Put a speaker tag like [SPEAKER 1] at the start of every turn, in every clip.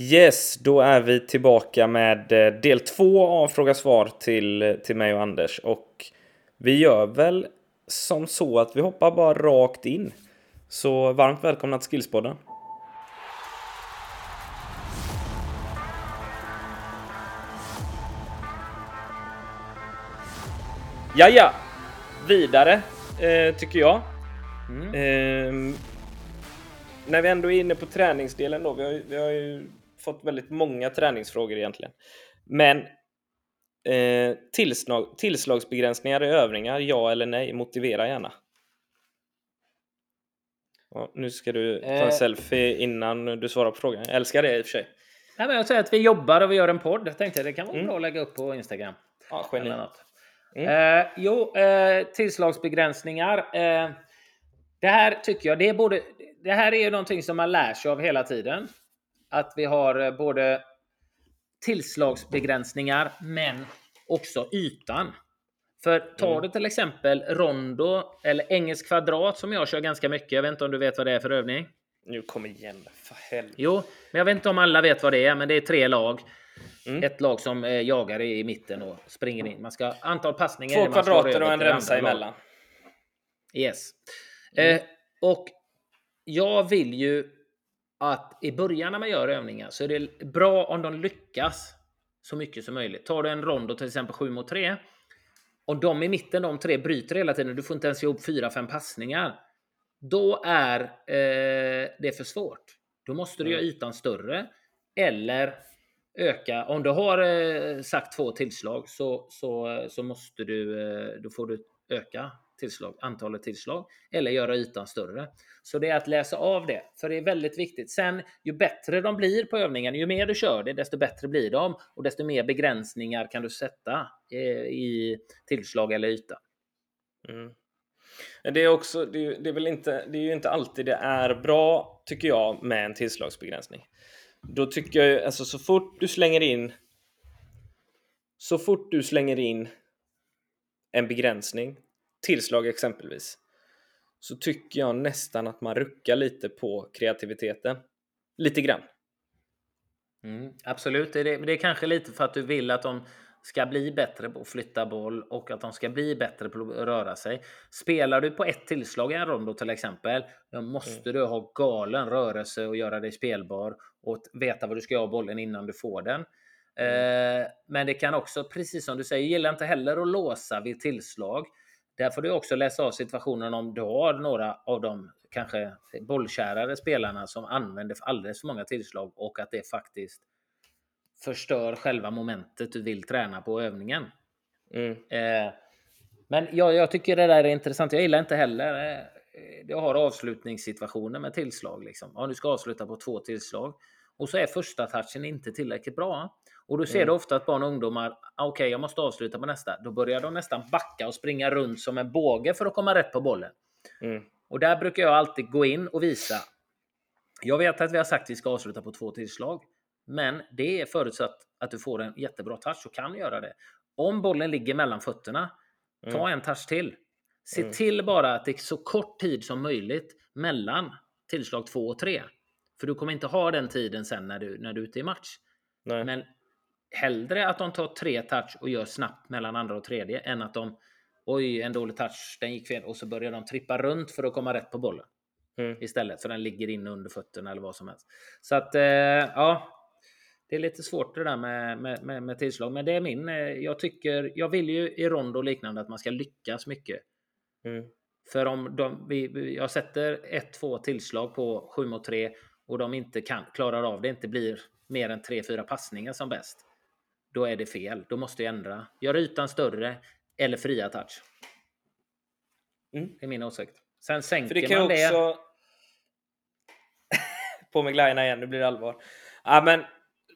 [SPEAKER 1] Yes, då är vi tillbaka med eh, del två av Fråga Svar till, till mig och Anders. Och vi gör väl som så att vi hoppar bara rakt in. Så varmt välkomna till Skillspodden. Ja, ja. Vidare, eh, tycker jag. Mm. Eh, när vi ändå är inne på träningsdelen då. Vi har, vi har ju fått väldigt många träningsfrågor egentligen. Men eh, tillslag, tillslagsbegränsningar i övningar, ja eller nej? Motivera gärna. Ja, nu ska du ta en eh. selfie innan du svarar på frågan. Jag älskar det i och för sig.
[SPEAKER 2] Nej, men jag säger att vi jobbar och vi gör en podd. Jag tänkte det kan vara mm. bra att lägga upp på Instagram.
[SPEAKER 1] Ja, geni.
[SPEAKER 2] Mm. Eh, jo, eh, tillslagsbegränsningar. Eh, det här tycker jag, det är både... Det här är ju någonting som man lär sig av hela tiden att vi har eh, både tillslagsbegränsningar men också ytan. För tar mm. du till exempel rondo eller engelsk kvadrat som jag kör ganska mycket. Jag vet inte om du vet vad det är för övning?
[SPEAKER 1] Nu kom igen, för helvete.
[SPEAKER 2] Jo, men jag vet inte om alla vet vad det är, men det är tre lag. Mm. Ett lag som eh, jagar i mitten och springer in. Man ska antal passningar.
[SPEAKER 1] Två kvadrater och en remsa emellan.
[SPEAKER 2] Yes. Mm. Eh, och jag vill ju att i början när man gör övningar så är det bra om de lyckas så mycket som möjligt. Tar du en rondo till exempel 7 mot 3 och de i mitten, de tre bryter hela tiden. Du får inte ens ihop 4-5 passningar. Då är eh, det för svårt. Då måste du mm. göra ytan större eller öka. Om du har eh, sagt två tillslag så, så, så måste du, eh, då får du öka tillslag, antalet tillslag eller göra ytan större. Så det är att läsa av det, för det är väldigt viktigt. Sen, ju bättre de blir på övningen, ju mer du kör det, desto bättre blir de och desto mer begränsningar kan du sätta eh, i tillslag eller yta.
[SPEAKER 1] Mm. Det är också, det är, det är väl inte, det är ju inte alltid det är bra, tycker jag, med en tillslagsbegränsning. Då tycker jag, alltså så fort du slänger in så fort du slänger in en begränsning tillslag exempelvis, så tycker jag nästan att man ruckar lite på kreativiteten. Lite grann.
[SPEAKER 2] Mm, absolut, det är, det är kanske lite för att du vill att de ska bli bättre på att flytta boll och att de ska bli bättre på att röra sig. Spelar du på ett tillslag i en rondo till exempel, då måste mm. du ha galen rörelse och göra dig spelbar och veta vad du ska göra bollen innan du får den. Mm. Eh, men det kan också, precis som du säger, gillar inte heller att låsa vid tillslag. Där får du också läsa av situationen om du har några av de kanske bollkärare spelarna som använder alldeles för många tillslag och att det faktiskt förstör själva momentet du vill träna på övningen. Mm. Eh, men ja, jag tycker det där är intressant. Jag gillar inte heller eh, jag har avslutningssituationer med tillslag. Liksom. Ja, du ska avsluta på två tillslag och så är första touchen inte tillräckligt bra. Och då ser mm. du ofta att barn och ungdomar, ah, okej, okay, jag måste avsluta på nästa. Då börjar de nästan backa och springa runt som en båge för att komma rätt på bollen. Mm. Och där brukar jag alltid gå in och visa. Jag vet att vi har sagt att vi ska avsluta på två tillslag, men det är förutsatt att du får en jättebra touch och kan göra det. Om bollen ligger mellan fötterna, ta mm. en touch till. Se mm. till bara att det är så kort tid som möjligt mellan tillslag två och tre. För du kommer inte ha den tiden sen när du, när du är ute i match. Nej. Men hellre att de tar tre touch och gör snabbt mellan andra och tredje än att de oj, en dålig touch, den gick fel och så börjar de trippa runt för att komma rätt på bollen. Mm. Istället för den ligger inne under fötterna eller vad som helst. Så att eh, ja, det är lite svårt det där med, med, med, med tillslag, men det är min. Eh, jag tycker, jag vill ju i rond och liknande att man ska lyckas mycket. Mm. För om de, vi, jag sätter ett, två tillslag på 7 mot 3 och de inte kan, klarar av det, inte blir mer än 3-4 passningar som bäst då är det fel. Då måste jag ändra. Gör ytan större eller fria touch. Mm. Det är min åsikt. Sen sänker det kan man det. Också...
[SPEAKER 1] på med glajjorna igen, nu blir det allvar. Ja, men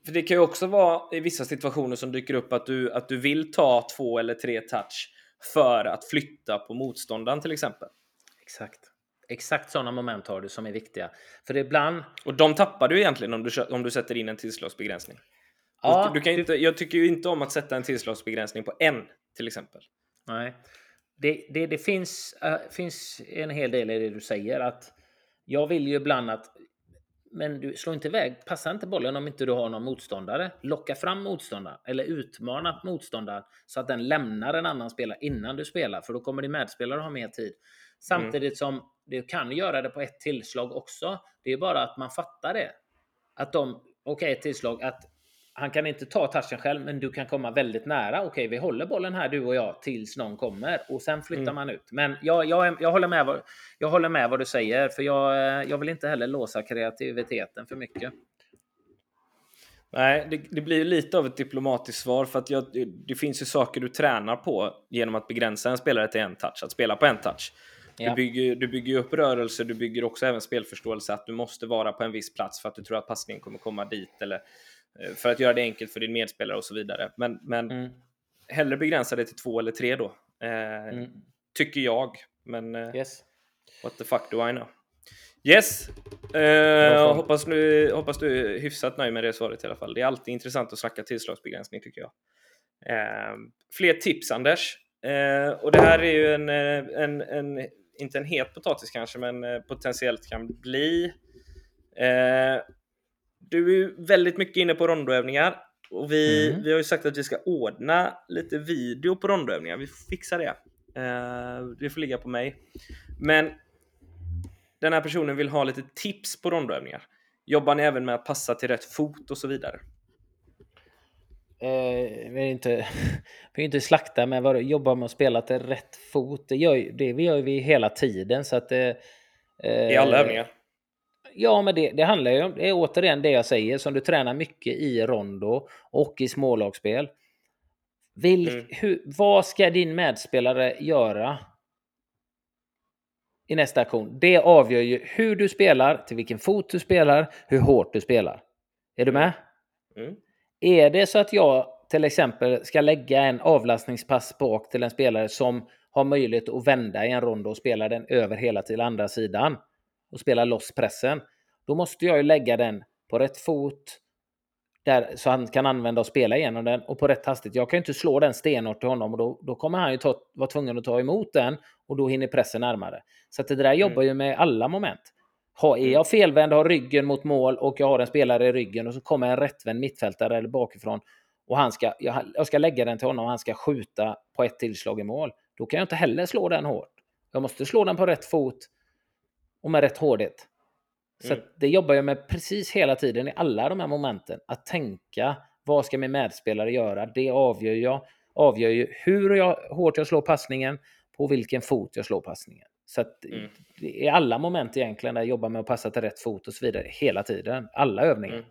[SPEAKER 1] för det kan ju också vara i vissa situationer som dyker upp att du, att du vill ta två eller tre touch för att flytta på motståndaren till exempel.
[SPEAKER 2] Exakt. Exakt sådana moment har du som är viktiga. För ibland...
[SPEAKER 1] Och de tappar du egentligen om du, om du sätter in en tillslagsbegränsning. Ja, du kan inte, jag tycker ju inte om att sätta en tillslagsbegränsning på en till exempel.
[SPEAKER 2] Nej, det, det, det finns, äh, finns en hel del i det du säger att jag vill ju ibland att men du slår inte iväg, passa inte bollen om inte du har någon motståndare. Locka fram motståndaren eller utmana motståndaren så att den lämnar en annan spelare innan du spelar, för då kommer din medspelare ha mer tid. Samtidigt mm. som du kan göra det på ett tillslag också. Det är bara att man fattar det. Att de, okej, okay, ett tillslag, att han kan inte ta touchen själv, men du kan komma väldigt nära. Okej, okay, vi håller bollen här du och jag tills någon kommer och sen flyttar mm. man ut. Men jag, jag, jag, håller med vad, jag håller med vad du säger, för jag, jag vill inte heller låsa kreativiteten för mycket.
[SPEAKER 1] Nej, det, det blir lite av ett diplomatiskt svar för att jag, det finns ju saker du tränar på genom att begränsa en spelare till en touch, att spela på en touch. Du, ja. bygger, du bygger upp rörelse, du bygger också även spelförståelse att du måste vara på en viss plats för att du tror att passningen kommer komma dit eller Eh, för att göra det enkelt för din medspelare och så vidare. Men, men mm. hellre begränsa det till två eller tre då. Eh, mm. Tycker jag. Men eh, yes. what the fuck do I know? Yes! Eh, hoppas, du, hoppas du är hyfsat nöjd med det svaret i alla fall. Det är alltid intressant att snacka tillslagsbegränsning tycker jag. Eh, fler tips Anders. Eh, och det här är ju en, en, en, inte en het potatis kanske, men potentiellt kan bli. Du är väldigt mycket inne på rondoövningar och vi, mm. vi har ju sagt att vi ska ordna lite video på rondoövningar. Vi fixar det. Uh, det får ligga på mig. Men den här personen vill ha lite tips på rondoövningar. Jobbar ni även med att passa till rätt fot och så vidare?
[SPEAKER 2] Eh, vi är inte, vi är inte slakta med vad jobba med att spela till rätt fot. Det gör, det gör vi hela tiden. Så att, eh,
[SPEAKER 1] I alla övningar?
[SPEAKER 2] Ja, men det, det handlar ju om, det är återigen det jag säger, som du tränar mycket i rondo och i smålagsspel. Vil, mm. hur, vad ska din medspelare göra i nästa aktion? Det avgör ju hur du spelar, till vilken fot du spelar, hur hårt du spelar. Är du med? Mm. Är det så att jag till exempel ska lägga en avlastningspass bak till en spelare som har möjlighet att vända i en rond och spela den över hela till andra sidan och spela loss pressen, då måste jag ju lägga den på rätt fot där, så han kan använda och spela igenom den och på rätt hastighet. Jag kan ju inte slå den stenhårt till honom och då, då kommer han ju ta, vara tvungen att ta emot den och då hinner pressen närmare. Så att det där mm. jobbar ju med alla moment. Är mm. jag felvänd, har ryggen mot mål och jag har en spelare i ryggen och så kommer en rättvänd mittfältare eller bakifrån och han ska, jag, jag ska lägga den till honom och han ska skjuta på ett tillslag i mål. Då kan jag inte heller slå den hårt. Jag måste slå den på rätt fot och med rätt hårdhet. Så mm. det jobbar jag med precis hela tiden i alla de här momenten. Att tänka, vad ska min medspelare göra? Det avgör jag. Avgör ju hur jag, hårt jag slår passningen, på vilken fot jag slår passningen. Så att mm. är alla moment egentligen där jag jobbar med att passa till rätt fot och så vidare hela tiden. Alla övningar. Mm.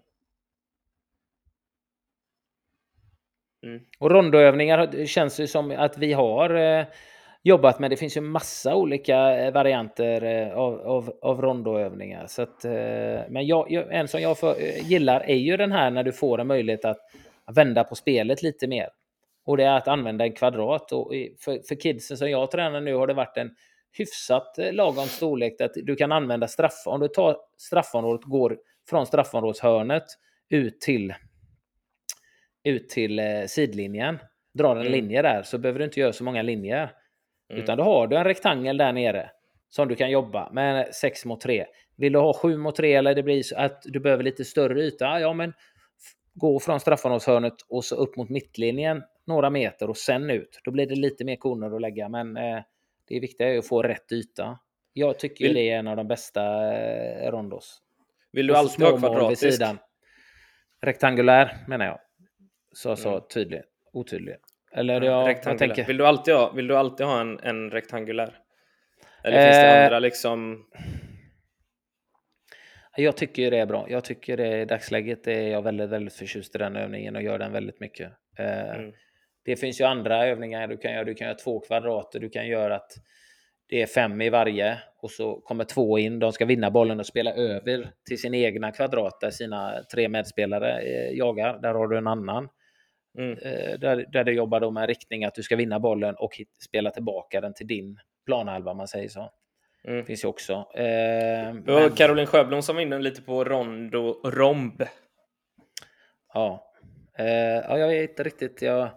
[SPEAKER 2] Mm. Och rondoövningar känns det som att vi har eh, jobbat med. Det finns ju massa olika eh, varianter eh, av, av, av rondoövningar. Så att, eh, men jag, en som jag för, gillar är ju den här när du får en möjlighet att vända på spelet lite mer. Och det är att använda en kvadrat. Och för, för kidsen som jag tränar nu har det varit en hyfsat lagom storlek att du kan använda straff. Om du tar straffområdet, går från straffområdeshörnet ut till, ut till sidlinjen, drar en mm. linje där, så behöver du inte göra så många linjer. Mm. Utan då har du en rektangel där nere som du kan jobba med 6 mot 3. Vill du ha 7 mot 3 eller det blir så att du behöver lite större yta? Ja, men gå från straffområdeshörnet och så upp mot mittlinjen några meter och sen ut. Då blir det lite mer koner att lägga, men eh, det viktiga är att få rätt yta. Jag tycker vill... det är en av de bästa eh, rondos.
[SPEAKER 1] Vill du alltid ha kvadratisk?
[SPEAKER 2] Rektangulär menar jag. Så så mm. tydligt. Otydlig. Eller ja,
[SPEAKER 1] rektangulär. Tänker... Vill, du alltid ha, vill du alltid ha en, en rektangulär? Eller eh, finns det eh, andra liksom?
[SPEAKER 2] Jag tycker det är bra. Jag tycker det i dagsläget är jag väldigt, väldigt förtjust i den övningen och gör den väldigt mycket. Eh, mm. Det finns ju andra övningar du kan göra. Du kan göra två kvadrater. Du kan göra att det är fem i varje och så kommer två in. De ska vinna bollen och spela över till sin egna kvadrat där sina tre medspelare eh, jagar. Där har du en annan. Mm. Eh, där, där du jobbar då med riktning att du ska vinna bollen och spela tillbaka den till din planhalva, man säger så. Mm. Finns ju också. Eh,
[SPEAKER 1] men... Caroline Sjöblom som var inne lite på rondo romb.
[SPEAKER 2] Ja. Eh, ja, jag vet inte riktigt. Jag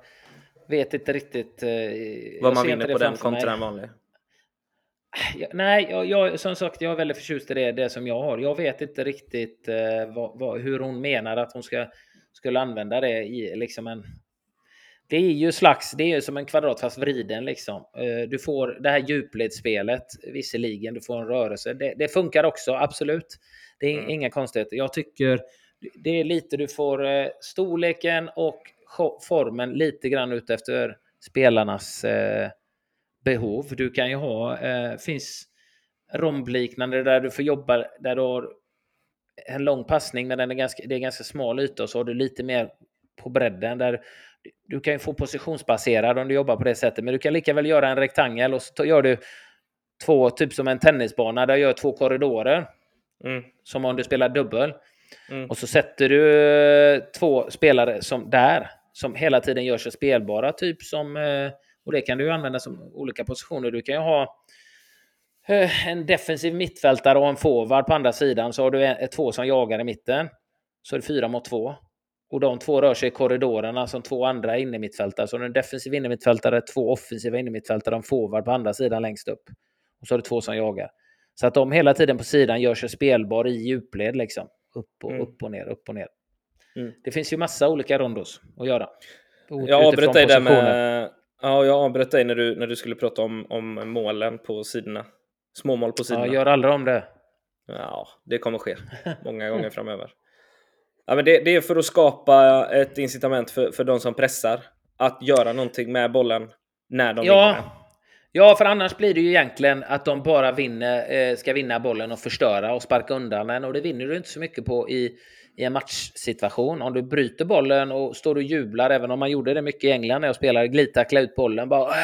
[SPEAKER 2] vet inte riktigt. Eh,
[SPEAKER 1] Vad man vinner på den kontra en vanlig.
[SPEAKER 2] Nej, jag, jag, som sagt, jag är väldigt förtjust i det, det som jag har. Jag vet inte riktigt eh, vad, vad, hur hon menar att hon ska, skulle använda det i liksom en... Det är ju slags, det är ju som en kvadrat fast vriden liksom. Eh, du får det här djupledsspelet, visserligen, du får en rörelse. Det, det funkar också, absolut. Det är mm. inga konstigheter. Jag tycker det är lite du får eh, storleken och formen lite grann ut efter spelarnas eh, behov. Du kan ju ha, eh, finns rombliknande där du får jobba, där du har en lång passning men den är ganska, det är ganska smal yta och så har du lite mer på bredden där du kan ju få positionsbaserad om du jobbar på det sättet, men du kan lika väl göra en rektangel och så gör du två, typ som en tennisbana där du gör två korridorer. Mm. Som om du spelar dubbel. Mm. Och så sätter du eh, två spelare som där, som hela tiden gör sig spelbara, typ som eh, och det kan du använda som olika positioner. Du kan ju ha eh, en defensiv mittfältare och en forward på andra sidan. Så har du två som jagar i mitten. Så är det fyra mot två. Och de två rör sig i korridorerna som två andra innermittfältare. Så har du en defensiv innermittfältare, två offensiva innermittfältare och en forward på andra sidan längst upp. Och så har du två som jagar. Så att de hela tiden på sidan gör sig spelbar i djupled liksom. Upp och, mm. upp och ner, upp och ner. Mm. Det finns ju massa olika rondos att göra.
[SPEAKER 1] Jag avbröt dig där med Ja, jag avbröt dig när du, när du skulle prata om, om målen på sidorna. Småmål på sidorna.
[SPEAKER 2] Ja, gör aldrig om det.
[SPEAKER 1] Ja, det kommer ske många gånger framöver. Ja, men det, det, är för att skapa ett incitament för, för de som pressar att göra någonting med bollen när de
[SPEAKER 2] ja. vinner. Ja, för annars blir det ju egentligen att de bara vinner, eh, ska vinna bollen och förstöra och sparka undan den och det vinner du inte så mycket på i, i en matchsituation. Om du bryter bollen och står och jublar, även om man gjorde det mycket i England när jag spelade, glidtackla ut bollen, bara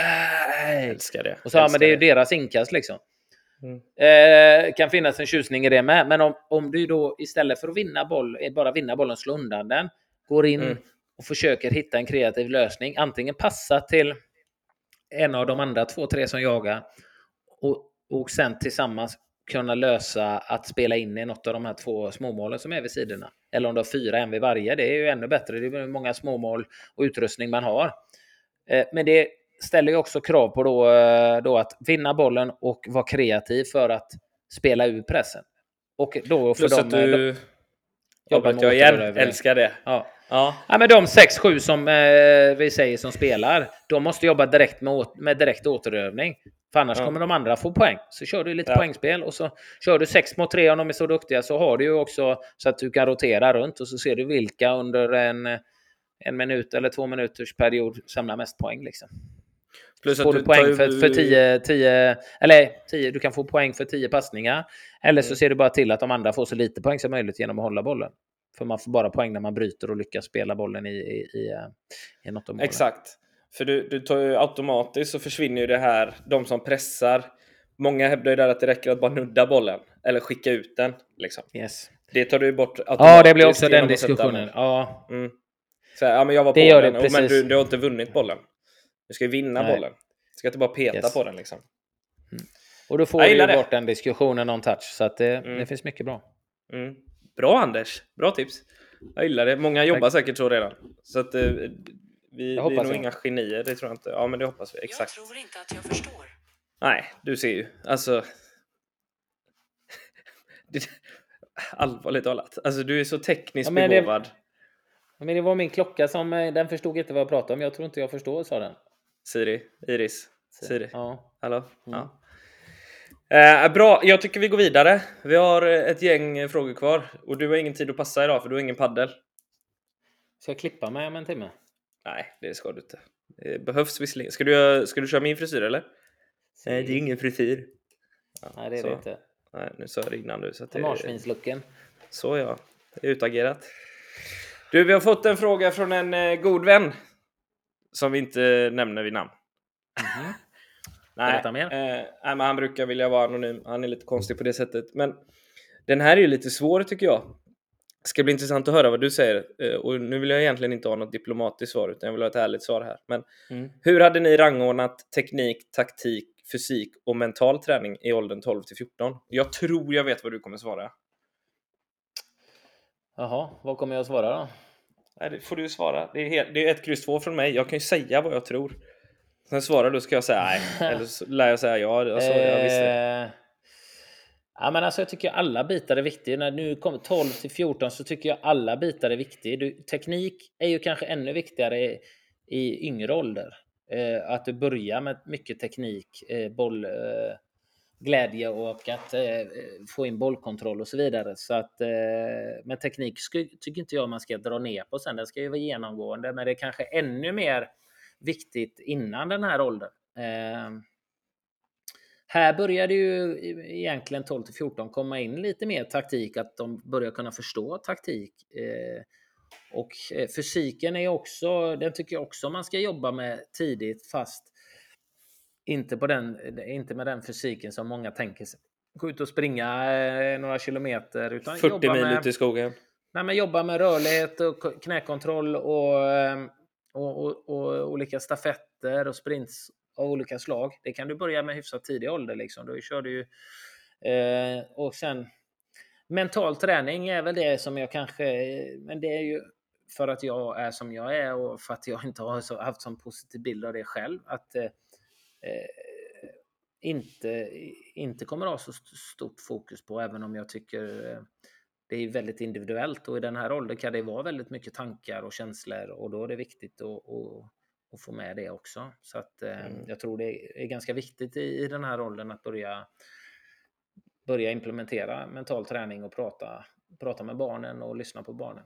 [SPEAKER 1] Jag älskar det.
[SPEAKER 2] Och så, ja, men det är ju deras inkast liksom. Mm. Eh, kan finnas en tjusning i det med, men om, om du då istället för att vinna boll, eh, bara vinna bollen, slå undan den, går in mm. och försöker hitta en kreativ lösning, antingen passa till en av de andra två, tre som jagar och, och sen tillsammans kunna lösa att spela in i något av de här två småmålen som är vid sidorna. Eller om du har fyra, en vid varje. Det är ju ännu bättre. Det är många småmål och utrustning man har. Eh, men det ställer ju också krav på då, eh, då att vinna bollen och vara kreativ för att spela ur pressen. Och då för
[SPEAKER 1] Plus
[SPEAKER 2] dem,
[SPEAKER 1] att du... Jobbat jag igen. Älskar det.
[SPEAKER 2] Ja. Ja. ja, men de 6-7 som eh, vi säger som spelar, de måste jobba direkt med, med direkt återövning. För annars ja. kommer de andra få poäng. Så kör du lite ja. poängspel och så kör du 6 mot 3 om de är så duktiga så har du ju också så att du kan rotera runt och så ser du vilka under en, en minut eller två minuters period samlar mest poäng. Liksom. Plus får du poäng tar... för, för 10, 10, eller 10, du kan få poäng för 10 passningar. Eller så mm. ser du bara till att de andra får så lite poäng som möjligt genom att hålla bollen. För man får bara poäng när man bryter och lyckas spela bollen i, i, i, i något av målen.
[SPEAKER 1] Exakt. För du, du tar ju automatiskt så försvinner ju det här, de som pressar. Många hävdar ju där att det räcker att bara nudda bollen eller skicka ut den. Liksom.
[SPEAKER 2] Yes.
[SPEAKER 1] Det tar du ju bort automatiskt.
[SPEAKER 2] Ja, det blir också den diskussionen. Ja.
[SPEAKER 1] Mm. Så, ja, men jag var det på den. Oh, men du, du har inte vunnit bollen. Du ska ju vinna Nej. bollen. Du ska inte bara peta yes. på den liksom.
[SPEAKER 2] Mm. Och då får du ju bort den diskussionen on touch. Så att det, mm. det finns mycket bra.
[SPEAKER 1] Mm. Bra Anders! Bra tips! Jag gillar det. Många jobbar Tack. säkert så redan. Så att eh, vi, vi är nog jag. inga genier, det tror jag inte. Ja, men det hoppas vi. Exakt.
[SPEAKER 3] Jag tror inte att jag förstår.
[SPEAKER 1] Nej, du ser ju. Alltså... allvarligt talat. Alltså du är så tekniskt ja, begåvad.
[SPEAKER 2] Det, men det var min klocka som... Eh, den förstod inte vad jag pratade om. Jag tror inte jag förstår, sa den.
[SPEAKER 1] Siri, Iris, Siri.
[SPEAKER 2] Ja.
[SPEAKER 1] Hallå? Mm. Ja. Eh, bra, jag tycker vi går vidare. Vi har eh, ett gäng frågor kvar och du har ingen tid att passa idag för du har ingen paddel.
[SPEAKER 2] Ska jag klippa mig om en timme?
[SPEAKER 1] Nej, det ska du inte. Det behövs visserligen. Ska du, ska du köra min frisyr eller?
[SPEAKER 2] Nej, det är ingen frisyr.
[SPEAKER 1] Ja,
[SPEAKER 2] Nej, det är så. det inte.
[SPEAKER 1] Nej, nu sa jag det innan du.
[SPEAKER 2] Marsvinslucken.
[SPEAKER 1] Så ja, utagerat. Du, vi har fått en fråga från en eh, god vän. Som vi inte nämner vid namn. Mm -hmm. Nej. Eh, nej, men han brukar vilja vara anonym. Han är lite konstig på det sättet. Men den här är ju lite svår tycker jag. Det ska bli intressant att höra vad du säger. Eh, och nu vill jag egentligen inte ha något diplomatiskt svar utan jag vill ha ett ärligt svar här. Men mm. hur hade ni rangordnat teknik, taktik, fysik och mental träning i åldern 12 till 14? Jag tror jag vet vad du kommer svara.
[SPEAKER 2] Jaha, vad kommer jag svara då?
[SPEAKER 1] Nej, det får du svara. Det är, helt, det är ett kryss två från mig. Jag kan ju säga vad jag tror. Sen svarar du ska jag säga nej. Eller så lär jag säga ja. Alltså, jag visste.
[SPEAKER 2] Eh, Ja, men alltså jag tycker alla bitar är viktiga. När nu kommer 12 till 14 så tycker jag alla bitar är viktiga. Du, teknik är ju kanske ännu viktigare i, i yngre ålder. Eh, att du börjar med mycket teknik, eh, boll, eh, glädje och att eh, få in bollkontroll och så vidare. Så att, eh, men teknik sku, tycker inte jag man ska dra ner på sen. Den ska ju vara genomgående, men det är kanske ännu mer viktigt innan den här åldern. Eh, här börjar det ju egentligen 12 till 14 komma in lite mer taktik, att de börjar kunna förstå taktik. Eh, och eh, fysiken är också, den tycker jag också man ska jobba med tidigt, fast inte, på den, inte med den fysiken som många tänker sig. Gå ut och springa eh, några kilometer. Utan
[SPEAKER 1] 40
[SPEAKER 2] jobba
[SPEAKER 1] mil
[SPEAKER 2] med,
[SPEAKER 1] ute i skogen.
[SPEAKER 2] Nej, men jobba med rörlighet och knäkontroll och, och, och, och olika stafetter och sprints av olika slag. Det kan du börja med hyfsat tidig ålder. Liksom. Då kör du ju, eh, och sen mental träning är väl det som jag kanske... Men det är ju för att jag är som jag är och för att jag inte har så, haft sån positiv bild av det själv. Att eh, eh inte, inte kommer att ha så stort fokus på, även om jag tycker eh, det är väldigt individuellt och i den här åldern kan det vara väldigt mycket tankar och känslor och då är det viktigt att, att och få med det också. Så att eh, mm. jag tror det är ganska viktigt i, i den här åldern att börja börja implementera mental träning och prata, prata med barnen och lyssna på barnen.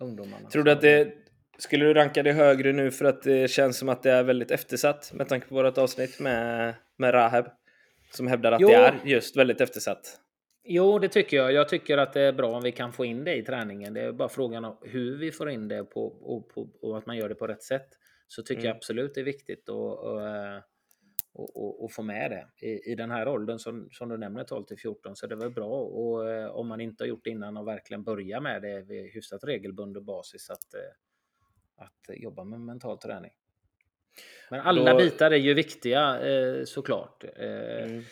[SPEAKER 2] Ungdomarna.
[SPEAKER 1] Tror du att det skulle du ranka det högre nu för att det känns som att det är väldigt eftersatt med tanke på vårt avsnitt med, med Rahab som hävdar att jo. det är just väldigt eftersatt?
[SPEAKER 2] Jo, det tycker jag. Jag tycker att det är bra om vi kan få in det i träningen. Det är bara frågan om hur vi får in det på, och, på, och att man gör det på rätt sätt så tycker mm. jag absolut det är viktigt att eh, och, och, och, få med det. I, I den här åldern som, som du nämner 12 till 14 så är det väl bra och eh, om man inte har gjort det innan och verkligen börja med det vid hyfsat regelbunden basis att, eh, att jobba med mental träning. Men alla Då... bitar är ju viktiga såklart. Mm.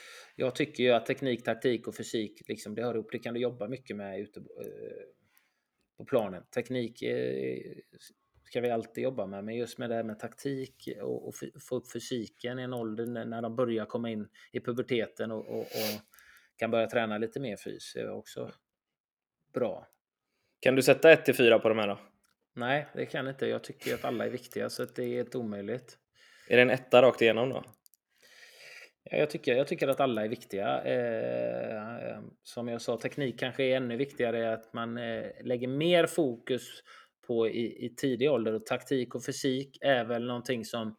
[SPEAKER 2] Jag tycker ju att teknik, taktik och fysik, liksom, det hör ihop. Det kan du jobba mycket med ute på planen. Teknik ska vi alltid jobba med. Men just med det här med taktik och, och få upp fysiken i en ålder när de börjar komma in i puberteten och, och, och kan börja träna lite mer fys är också bra.
[SPEAKER 1] Kan du sätta 1 till 4 på de här då?
[SPEAKER 2] Nej, det kan jag inte. Jag tycker att alla är viktiga så det är helt omöjligt.
[SPEAKER 1] Är det en etta rakt igenom då?
[SPEAKER 2] Ja, jag, tycker, jag tycker att alla är viktiga. Eh, som jag sa, teknik kanske är ännu viktigare. Att man eh, lägger mer fokus på i, i tidig ålder. Och taktik och fysik är väl någonting som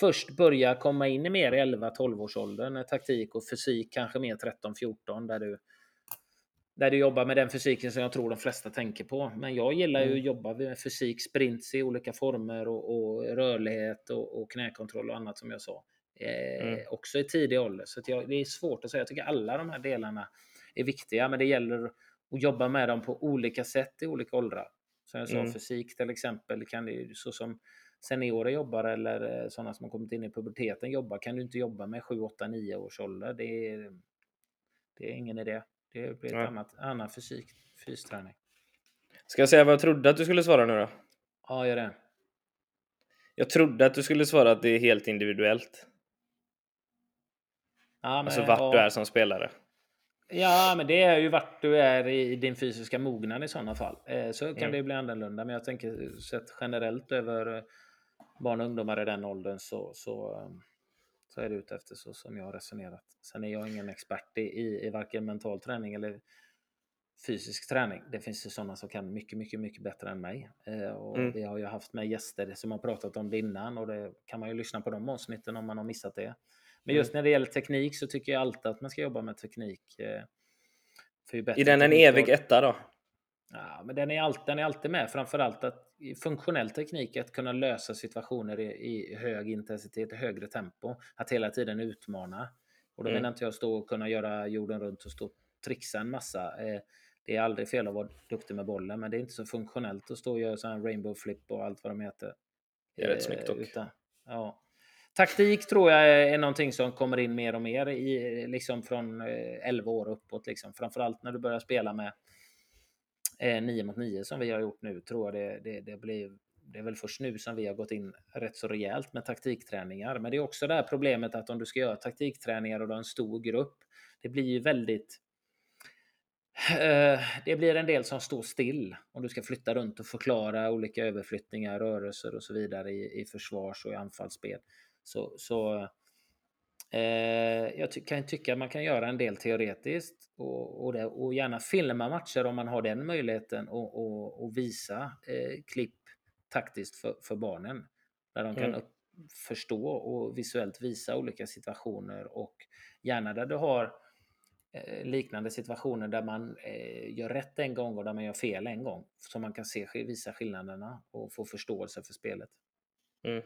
[SPEAKER 2] först börjar komma in i mer 11-12 års åldern. Taktik och fysik kanske mer 13-14 där du där du jobbar med den fysiken som jag tror de flesta tänker på. Men jag gillar ju att mm. jobba med fysik, sprints i olika former och, och rörlighet och, och, knäkontroll och annat som jag sa. Eh, mm. Också i tidig ålder. Så jag, det är svårt att säga. Jag tycker alla de här delarna är viktiga, men det gäller att jobba med dem på olika sätt i olika åldrar. Som jag sa, mm. fysik till exempel, kan det, så som seniorer jobbar eller eh, sådana som har kommit in i puberteten jobbar, kan du inte jobba med 7, 8, 9 års ålder. Det är, det är ingen idé. Det blir ett annat, annan fysik, fysträning.
[SPEAKER 1] Ska jag säga vad jag trodde att du skulle svara nu då?
[SPEAKER 2] Ja, gör det.
[SPEAKER 1] Jag trodde att du skulle svara att det är helt individuellt. Ja, men, alltså vart ja. du är som spelare.
[SPEAKER 2] Ja, men det är ju vart du är i din fysiska mognad i sådana fall. Eh, så kan mm. det bli annorlunda. Men jag tänker sett generellt över eh, barn och ungdomar i den åldern så, så, eh, så är det ute efter så som jag har resonerat. Sen är jag ingen expert i, i, i varken mental träning eller fysisk träning. Det finns ju sådana som kan mycket, mycket, mycket bättre än mig. Och mm. Vi har ju haft med gäster som har pratat om det innan och det kan man ju lyssna på de avsnitten om man har missat det. Men just när det gäller teknik så tycker jag alltid att man ska jobba med teknik. Eh,
[SPEAKER 1] är den en evig etta då?
[SPEAKER 2] Ja, men den är, alltid, den är alltid med. Framförallt att funktionell teknik, att kunna lösa situationer i, i hög intensitet, högre tempo. Att hela tiden utmana. Och då mm. menar inte jag stå och kunna göra jorden runt och stå och trixa en massa. Eh, det är aldrig fel att vara duktig med bollen, men det är inte så funktionellt att stå och göra sån här rainbow flip och allt vad de heter.
[SPEAKER 1] Det är rätt snyggt dock.
[SPEAKER 2] Utan, ja. Taktik tror jag är någonting som kommer in mer och mer i, liksom från eh, 11 år uppåt. Liksom. Framförallt när du börjar spela med eh, 9 mot 9 som vi har gjort nu tror jag det, det, det blir det är väl först nu som vi har gått in rätt så rejält med taktikträningar. Men det är också det här problemet att om du ska göra taktikträningar och du har en stor grupp, det blir ju väldigt eh, det blir en del som står still om du ska flytta runt och förklara olika överflyttningar, rörelser och så vidare i, i försvars och i anfallsspel. Så, så Eh, jag kan tycka att man kan göra en del teoretiskt och, och, det, och gärna filma matcher om man har den möjligheten och, och, och visa eh, klipp taktiskt för, för barnen. Där de kan mm. upp, förstå och visuellt visa olika situationer och gärna där du har eh, liknande situationer där man eh, gör rätt en gång och där man gör fel en gång. Så man kan se, visa skillnaderna och få förståelse för spelet.
[SPEAKER 1] Mm.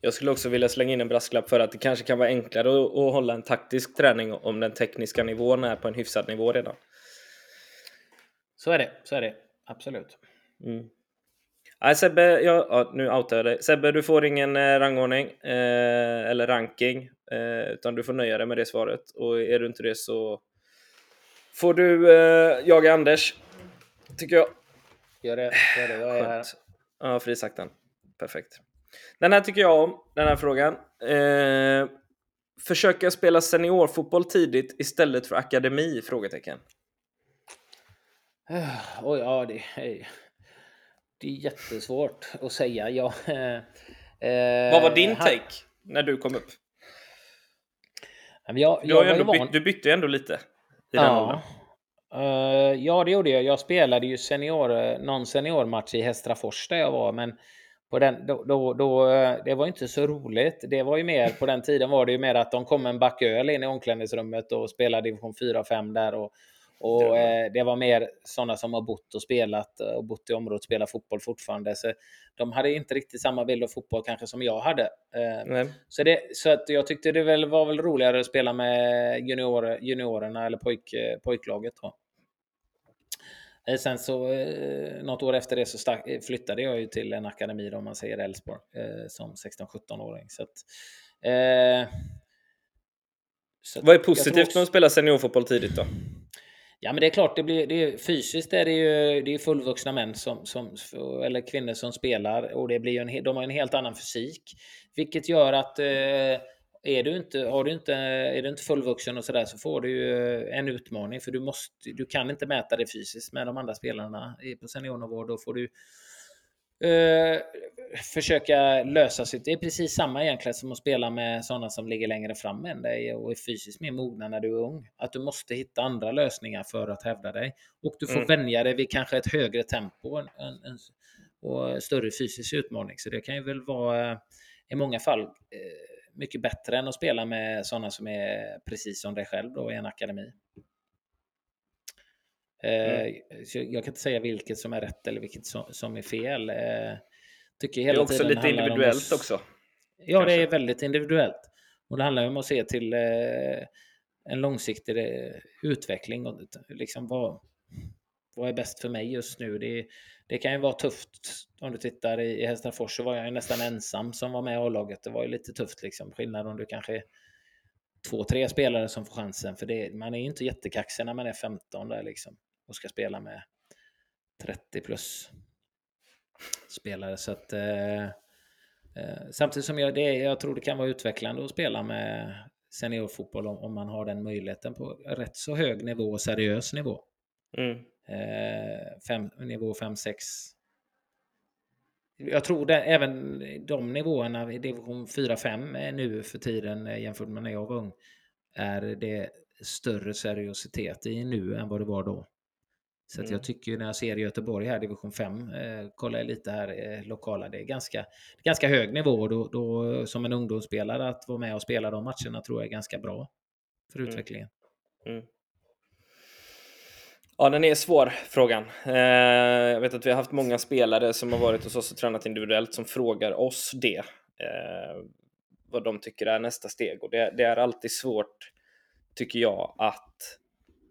[SPEAKER 1] Jag skulle också vilja slänga in en brasklapp för att det kanske kan vara enklare att, att hålla en taktisk träning om den tekniska nivån är på en hyfsad nivå redan.
[SPEAKER 2] Så är det, så är det. Absolut.
[SPEAKER 1] Mm. Nej, Sebbe, jag, ja, nu outar jag dig. Sebbe, du får ingen eh, rangordning eh, eller ranking, eh, utan du får nöja dig med det svaret. Och är du inte det så får du eh, jaga Anders, tycker jag.
[SPEAKER 2] Gör det, gör det. Jag är här.
[SPEAKER 1] Ja, frisakten. Perfekt. Den här tycker jag om, den här frågan. Eh, försöka spela seniorfotboll tidigt istället för akademi? Frågetecken.
[SPEAKER 2] Oh, ja, det är, det är jättesvårt att säga. Ja,
[SPEAKER 1] eh, Vad var din take när du kom upp?
[SPEAKER 2] Jag, jag
[SPEAKER 1] du, har ändå bytt, du bytte ju ändå lite. I ja. den åldern.
[SPEAKER 2] Uh, ja, det gjorde jag. Jag spelade ju senior, någon seniormatch i Hästrafors där jag var, men på den, då, då, då, det var inte så roligt. Det var ju mer, på den tiden var det ju mer att de kom en back öl in i omklädningsrummet och spelade division 4 och 5 där. Och, och eh, det var mer sådana som har bott och spelat och bott i området och spelar fotboll fortfarande. Så de hade inte riktigt samma bild av fotboll kanske som jag hade. Eh, så det, så att jag tyckte det väl, var väl roligare att spela med junior, juniorerna eller pojk, pojklaget. Då. Eh, sen så eh, något år efter det så stack, eh, flyttade jag ju till en akademi då, om man säger Älvsborg som 16-17-åring. Så att, eh,
[SPEAKER 1] så Vad är positivt också... med att spela seniorfotboll tidigt då?
[SPEAKER 2] Ja, men det är klart, det blir, det är, fysiskt är det ju det är fullvuxna män som, som, eller kvinnor som spelar och det blir en, de har en helt annan fysik. Vilket gör att eh, är du inte, har du inte, är du inte fullvuxen och sådär så får du ju en utmaning för du, måste, du kan inte mäta det fysiskt med de andra spelarna på seniornivå. Då får du eh, försöka lösa sitt. Det är precis samma egentligen som att spela med sådana som ligger längre fram än dig och är fysiskt mer mogna när du är ung. Att du måste hitta andra lösningar för att hävda dig. Och du får mm. vänja dig vid kanske ett högre tempo en, en, och större fysisk utmaning. Så det kan ju väl vara i många fall eh, mycket bättre än att spela med sådana som är precis som dig själv då i en akademi. Eh, mm. Jag kan inte säga vilket som är rätt eller vilket som är fel. Eh, tycker hela
[SPEAKER 1] det är också lite individuellt att, också.
[SPEAKER 2] Ja, kanske. det är väldigt individuellt. Och det handlar om att se till eh, en långsiktig utveckling. Och liksom vad, vad är bäst för mig just nu? Det, det kan ju vara tufft. Om du tittar i, i Hästrafors så var jag ju nästan ensam som var med i A-laget. Det var ju lite tufft liksom. Skillnad om du kanske är två, tre spelare som får chansen. För det, man är ju inte jättekaxig när man är 15 där liksom och ska spela med 30 plus spelare. Så att, eh, eh, samtidigt som jag, det, jag tror det kan vara utvecklande att spela med seniorfotboll om, om man har den möjligheten på rätt så hög nivå och seriös nivå.
[SPEAKER 1] Mm.
[SPEAKER 2] Eh, fem, nivå 5-6. Jag tror det, även de nivåerna i division 4-5 nu för tiden eh, jämfört med när jag var ung är det större seriositet i nu än vad det var då. Så mm. jag tycker när jag ser Göteborg här, division 5, eh, kollar jag lite här eh, lokala, det är ganska, ganska hög nivå. Då, då, som en ungdomsspelare att vara med och spela de matcherna tror jag är ganska bra för mm. utvecklingen. Mm.
[SPEAKER 1] Ja, den är svår, frågan. Eh, jag vet att vi har haft många spelare som har varit hos oss och tränat individuellt som frågar oss det. Eh, vad de tycker är nästa steg. Och det, det, är alltid svårt, tycker jag, att,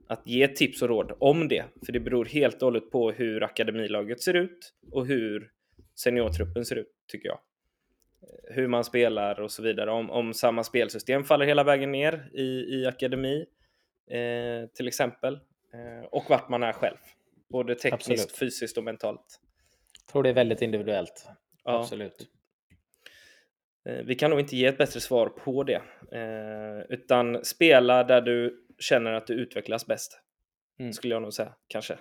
[SPEAKER 1] att ge tips och råd om det. För det beror helt och hållet på hur akademilaget ser ut och hur seniortruppen ser ut, tycker jag. Eh, hur man spelar och så vidare. Om, om samma spelsystem faller hela vägen ner i, i akademi, eh, till exempel, och vart man är själv. Både tekniskt, Absolut. fysiskt och mentalt.
[SPEAKER 2] Jag tror det är väldigt individuellt.
[SPEAKER 1] Ja.
[SPEAKER 2] Absolut.
[SPEAKER 1] Eh, Vi kan nog inte ge ett bättre svar på det. Eh, utan spela där du känner att du utvecklas bäst.
[SPEAKER 2] Mm.
[SPEAKER 1] Skulle jag nog säga, kanske.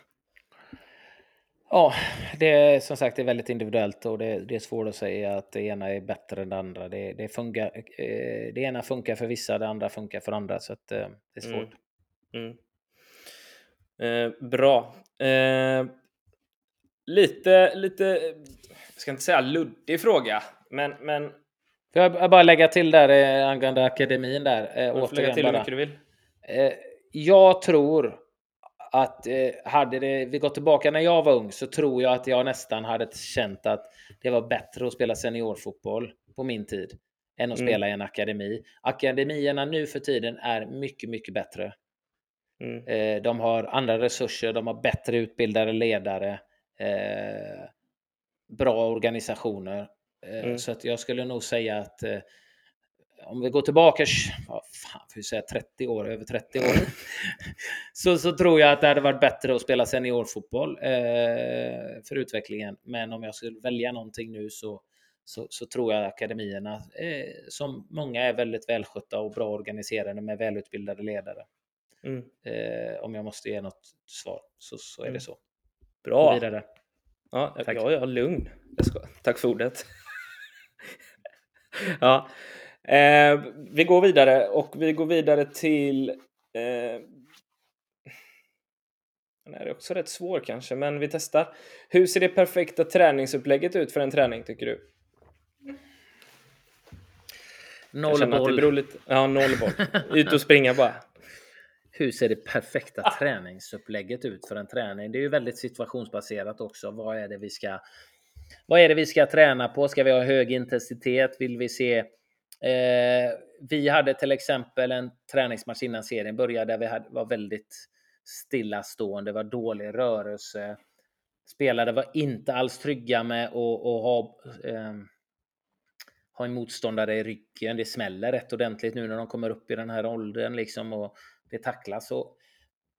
[SPEAKER 2] Ja, det är som sagt det är väldigt individuellt och det, det är svårt att säga att det ena är bättre än det andra. Det, det, funkar, eh, det ena funkar för vissa, det andra funkar för andra. Så att, eh, det är svårt.
[SPEAKER 1] Mm. Mm. Eh, bra. Eh, lite, lite, jag ska inte säga luddig fråga, men, men
[SPEAKER 2] Får jag bara lägga till där eh, angående akademin där? Eh,
[SPEAKER 1] får lägga
[SPEAKER 2] återigen
[SPEAKER 1] till hur
[SPEAKER 2] bara.
[SPEAKER 1] mycket du vill.
[SPEAKER 2] Eh, jag tror att eh, hade det, vi gått tillbaka när jag var ung så tror jag att jag nästan hade känt att det var bättre att spela seniorfotboll på min tid än att
[SPEAKER 1] Mm.
[SPEAKER 2] spela i en akademi. Akademierna nu för tiden är mycket, mycket bättre.
[SPEAKER 1] Mm.
[SPEAKER 2] Eh, de har andra resurser, de har bättre utbildade ledare, eh, bra organisationer. Eh,
[SPEAKER 1] Mm.
[SPEAKER 2] Så att jag skulle nog säga att om vi går tillbaka vad fan, får säga 30 år, över 30 år, så, så tror jag att det hade varit bättre att spela seniorfotboll eh, för utvecklingen. Men om jag skulle välja någonting nu så, så, så tror jag akademierna, eh, som många är väldigt välskötta och bra organiserade med välutbildade ledare.
[SPEAKER 1] Mm.
[SPEAKER 2] Eh, om jag måste ge något svar så, så är
[SPEAKER 1] Mm.
[SPEAKER 2] det så.
[SPEAKER 1] Bra.
[SPEAKER 2] vidare.
[SPEAKER 1] Ja,
[SPEAKER 2] Tack.
[SPEAKER 1] ja, ja, lugn. Jag ska. Tack för ordet. ja. Eh, vi går vidare och vi går vidare till... Eh, den är också rätt svår kanske, men vi testar. Hur ser det perfekta träningsupplägget ut för en träning tycker du?
[SPEAKER 2] Noll
[SPEAKER 1] känner att det
[SPEAKER 2] boll.
[SPEAKER 1] lite... Ja, noll boll. Ut och springa bara.
[SPEAKER 2] Hur ser det perfekta träningsupplägget ut för en träning? Det är ju väldigt situationsbaserat också. Vad är det vi ska vad är det vi ska träna på? Ska vi ha hög intensitet? Vill vi se? Eh, vi hade till exempel en träningsmatch innan serien började där vi hade, var väldigt stillastående, var dålig rörelse. Spelare var inte alls trygga med att, att ha, eh, ha en motståndare i ryggen. Det smäller rätt ordentligt nu när de kommer upp i den här åldern liksom och det tacklas. Och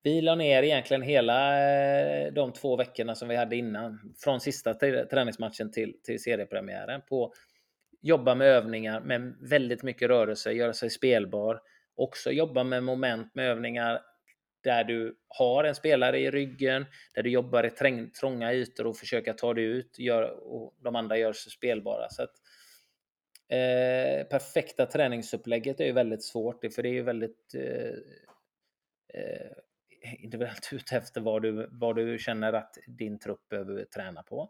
[SPEAKER 2] vi la ner egentligen hela eh, de två veckorna som vi hade innan, från sista träningsmatchen till, till seriepremiären, på jobba med övningar med väldigt mycket rörelse, göra sig spelbar. Också jobba med moment med övningar där du har en spelare i ryggen, där du jobbar i träng, trånga ytor och försöka ta dig ut gör, och de andra gör sig spelbara. Så att, eh, perfekta träningsupplägget är ju väldigt svårt, för det är ju väldigt eh, eh, individuellt ute efter vad du, vad du känner att din trupp behöver träna på.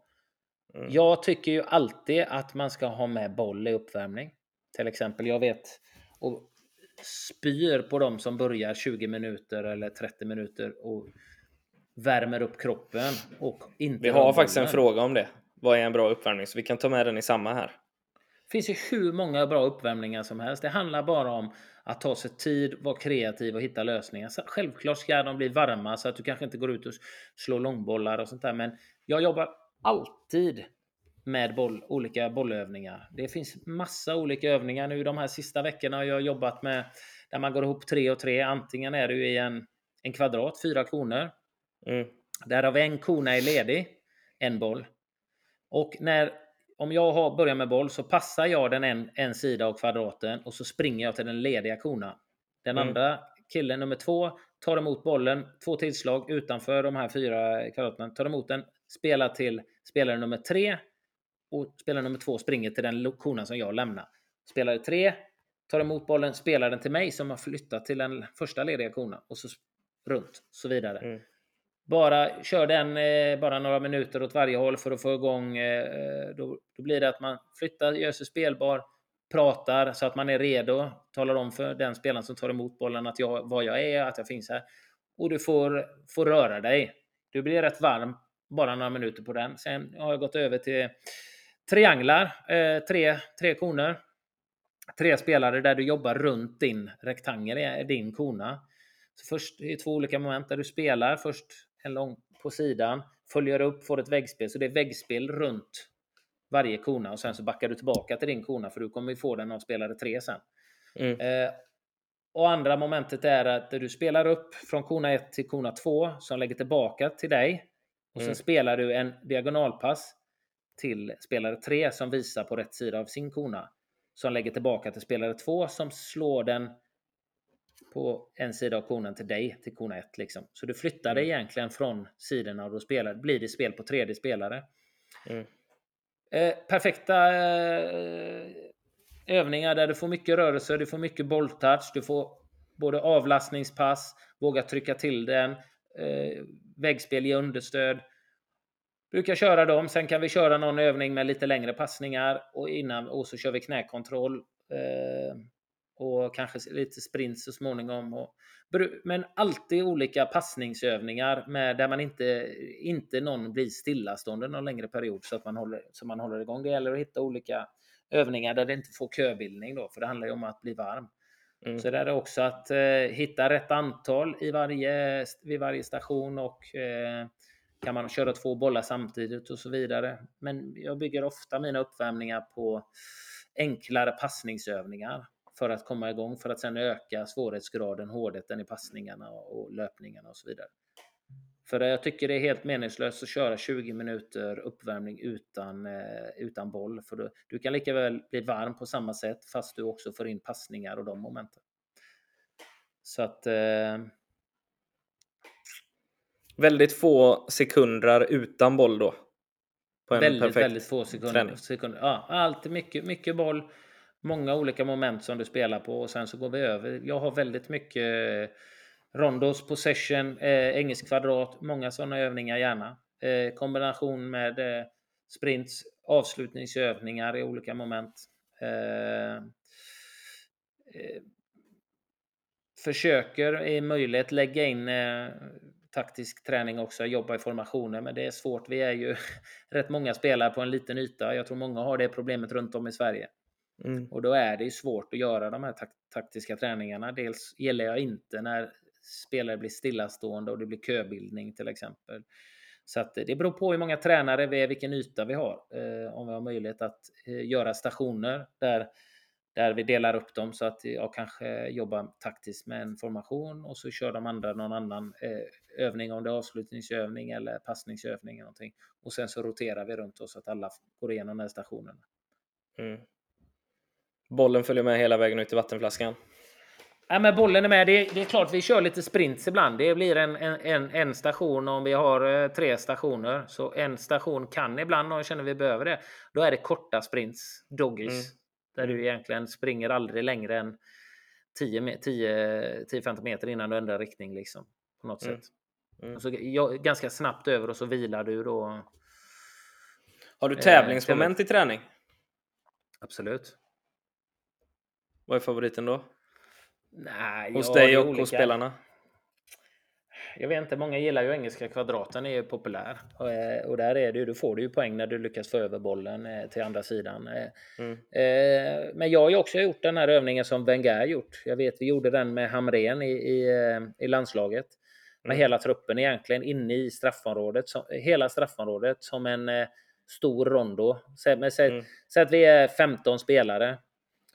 [SPEAKER 1] Mm.
[SPEAKER 2] Jag tycker ju alltid att man ska ha med boll i uppvärmning. Till exempel, jag vet och spyr på dem som börjar 20 minuter eller 30 minuter och värmer upp kroppen och inte
[SPEAKER 1] Vi
[SPEAKER 2] rör
[SPEAKER 1] har faktiskt en fråga om det. Vad är en bra uppvärmning? Så vi kan ta med den i samma här.
[SPEAKER 2] Det finns ju hur många bra uppvärmningar som helst. Det handlar bara om att ta sig tid, vara kreativ och hitta lösningar. Så självklart ska de bli varma så att du kanske inte går ut och slår långbollar och sånt där. Men jag jobbar alltid med boll, olika bollövningar. Det finns massa olika övningar nu. De här sista veckorna har jag jobbat med där man går ihop tre och tre. Antingen är du i en, en kvadrat, fyra koner.
[SPEAKER 1] Mm.
[SPEAKER 2] Där har vi en kona är ledig, en boll. Och när, om jag har, börjar med boll så passar jag den en, en sida av kvadraten och så springer jag till den lediga konan. Den
[SPEAKER 1] Mm.
[SPEAKER 2] andra killen, nummer två, tar emot bollen, två tillslag utanför de här fyra kvadraten, tar emot den, spelar till spelare nummer tre och spelare nummer två springer till den konan som jag lämnar. Spelare tre tar emot bollen, spelar den till mig som har flyttat till den första lediga konan och så runt så vidare.
[SPEAKER 1] Mm.
[SPEAKER 2] Bara kör den eh, bara några minuter åt varje håll för att få igång. Eh, eh, då, då blir det att man flyttar, gör sig spelbar, pratar så att man är redo. Talar om för den spelaren som tar emot bollen att jag, vad jag är, att jag finns här. Och du får, får röra dig. Du blir rätt varm bara några minuter på den. Sen har jag gått över till trianglar, eh, tre, tre koner. Tre spelare där du jobbar runt din rektangel, eh, din kona. Så först i två olika moment där du spelar. Först en lång på sidan, följer upp, får ett väggspel. Så det är väggspel runt varje kona och sen så backar du tillbaka till din kona för du kommer ju få den av spelare tre sen.
[SPEAKER 1] Mm.
[SPEAKER 2] Eh, och andra momentet är att du spelar upp från kona 1 till kona 2 som lägger tillbaka till dig. Och sen
[SPEAKER 1] Mm.
[SPEAKER 2] spelar du en diagonalpass till spelare 3 som visar på rätt sida av sin kona. Som lägger tillbaka till spelare 2 som slår den på en sida av konan till dig, till kona 1. Liksom. Så du flyttar det egentligen från sidorna och då spelar, blir det spel på tredje spelare.
[SPEAKER 1] Mm.
[SPEAKER 2] Eh, perfekta eh, övningar där du får mycket rörelse, du får mycket bolltouch, du får både avlastningspass, våga trycka till den, eh, väggspel ge understöd. Brukar köra dem, sen kan vi köra någon övning med lite längre passningar och innan och så kör vi knäkontroll. Eh, och kanske lite sprint så småningom. Och, men alltid olika passningsövningar med, där man inte, inte någon blir stillastående någon längre period så att man håller, så man håller igång. Det gäller att hitta olika övningar där det inte får köbildning då, för det handlar ju om att bli varm. Mm. Så det är också att eh, hitta rätt antal i varje, vid varje station och eh, kan man köra två bollar samtidigt och så vidare. Men jag bygger ofta mina uppvärmningar på enklare passningsövningar för att komma igång för att sedan öka svårighetsgraden, hårdheten i passningarna och löpningarna och så vidare. För jag tycker det är helt meningslöst att köra 20 minuter uppvärmning utan, eh, utan boll. För då, du kan lika väl bli varm på samma sätt fast du också får in passningar och de momenten. Så att... Eh...
[SPEAKER 1] Väldigt få sekunder utan boll då?
[SPEAKER 2] Väldigt, väldigt få sekunder. sekunder. Ja, alltid mycket, mycket boll. Många olika moment som du spelar på och sen så går vi över. Jag har väldigt mycket eh, Rondos, possession, eh, engelsk kvadrat, många sådana övningar gärna. Eh, kombination med eh, sprints, avslutningsövningar i olika moment. Eh, eh, försöker i möjlighet lägga in eh, taktisk träning också, jobba i formationer, men det är svårt. Vi är ju rätt många spelare på en liten yta. Jag tror många har det problemet runt om i Sverige. Mm. Och då är det ju svårt att göra de här tak taktiska träningarna. Dels gillar jag inte när spelare blir stillastående och det blir köbildning till exempel. Så att det beror på hur många tränare vi är, vilken yta vi har. Eh, om vi har möjlighet att eh, göra stationer där, där vi delar upp dem så att jag kanske jobbar taktiskt med en formation och så kör de andra någon annan eh, övning, om det är avslutningsövning eller passningsövning. Eller någonting. Och sen så roterar vi runt oss så att alla går igenom den här stationen.
[SPEAKER 1] Mm. Bollen följer med hela vägen ut i vattenflaskan.
[SPEAKER 2] Ja, men bollen är med. Det är, det är klart vi kör lite sprints ibland. Det blir en, en, en station om vi har eh, tre stationer. Så en station kan ibland, och känner vi behöver det, då är det korta sprints, doggies. Mm. Där du egentligen springer aldrig längre än 10-15 meter innan du ändrar riktning. Liksom, på något mm. sätt. Mm. Så, ja, ganska snabbt över och så vilar du då.
[SPEAKER 1] Har du tävlingsmoment eh, i träning?
[SPEAKER 2] Absolut.
[SPEAKER 1] Vad är favoriten då?
[SPEAKER 2] Nej,
[SPEAKER 1] hos dig och hos spelarna?
[SPEAKER 2] Jag vet inte, många gillar ju engelska kvadraten, är ju populär. Och, eh, och där är det ju, då får du ju poäng när du lyckas få över bollen eh, till andra sidan. Eh, mm. Men jag har ju också gjort den här övningen som Wenger gjort. Jag vet, vi gjorde den med Hamren i, i, i landslaget. Med mm. hela truppen egentligen inne i straffområdet. Som, hela straffområdet som en stor rondo. Så, säg, mm. att vi är 15 spelare.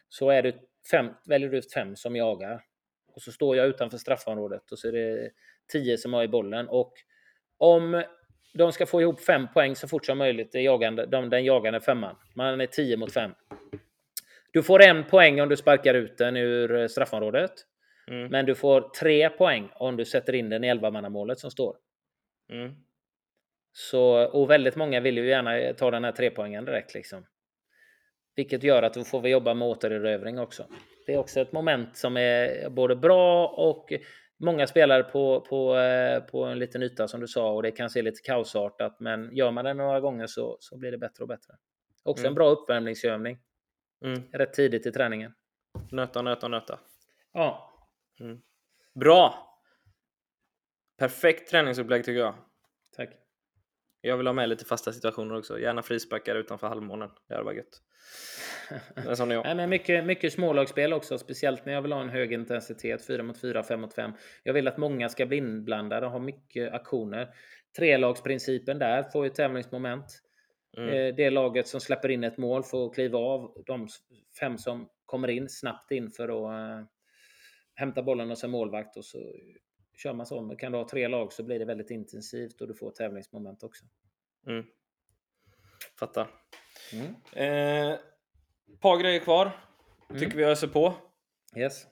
[SPEAKER 2] Så är det fem, väljer du ut fem som jagar. Och så står jag utanför straffområdet och så är det tio som har i bollen. Och om de ska få ihop fem poäng så fort som möjligt, det jagande, de, den jagande femman. Man är tio mot fem. Du får en poäng om du sparkar ut den ur straffområdet. Mm. Men du får tre poäng om du sätter in den i elvamannamålet som står. Mm. Så, och väldigt många vill ju gärna ta den här tre poängen direkt. Liksom. Vilket gör att då får vi jobba med återerövring också. Det är också ett moment som är både bra och många spelare på, på, eh, på en liten yta som du sa och det kan se lite kaosartat. Men gör man det några gånger så, så blir det bättre och bättre. Också mm. en bra uppvärmningsövning. Mm. Rätt tidigt i träningen.
[SPEAKER 1] Nöta, nöta, nöta.
[SPEAKER 2] Ja.
[SPEAKER 1] Mm. Bra! Perfekt träningsupplägg tycker jag. Jag vill ha med lite fasta situationer också. Gärna frisparkar utanför halvmånen. Det hade varit gött.
[SPEAKER 2] Men som jag. Nej, men mycket, mycket smålagsspel också, speciellt när jag vill ha en hög intensitet, 4 mot 4, 5 mot 5. Jag vill att många ska bli inblandade och ha mycket aktioner. Trelagsprincipen där får ju tävlingsmoment. Mm. Eh, det laget som släpper in ett mål får kliva av. De fem som kommer in snabbt in för att äh, hämta bollen och sen målvakt och så kör man så. Kan du ha tre lag så blir det väldigt intensivt och du får tävlingsmoment också. Mm.
[SPEAKER 1] fattar. Mm. Eh, par grejer kvar. Mm. Tycker vi öser på.
[SPEAKER 2] Yes.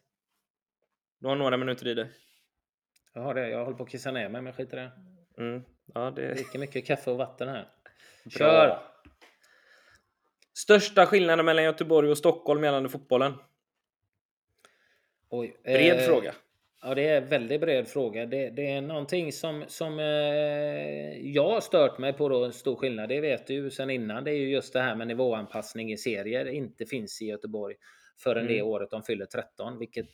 [SPEAKER 1] Du har några minuter i dig.
[SPEAKER 2] Jag har det. Jag håller på att kissa ner mig, men skit i det.
[SPEAKER 1] Mm. Ja, det...
[SPEAKER 2] Dricker mycket kaffe och vatten här. Kör! Bra.
[SPEAKER 1] Största skillnaden mellan Göteborg och Stockholm gällande fotbollen?
[SPEAKER 2] Oj,
[SPEAKER 1] bred eh, fråga.
[SPEAKER 2] Ja, det är en väldigt bred fråga. Det, det är någonting som, som eh, jag har stört mig på då, en stor skillnad. Det vet du sedan innan. Det är ju just det här med nivåanpassning i serier. Inte finns i Göteborg förrän mm. det året de fyller 13, vilket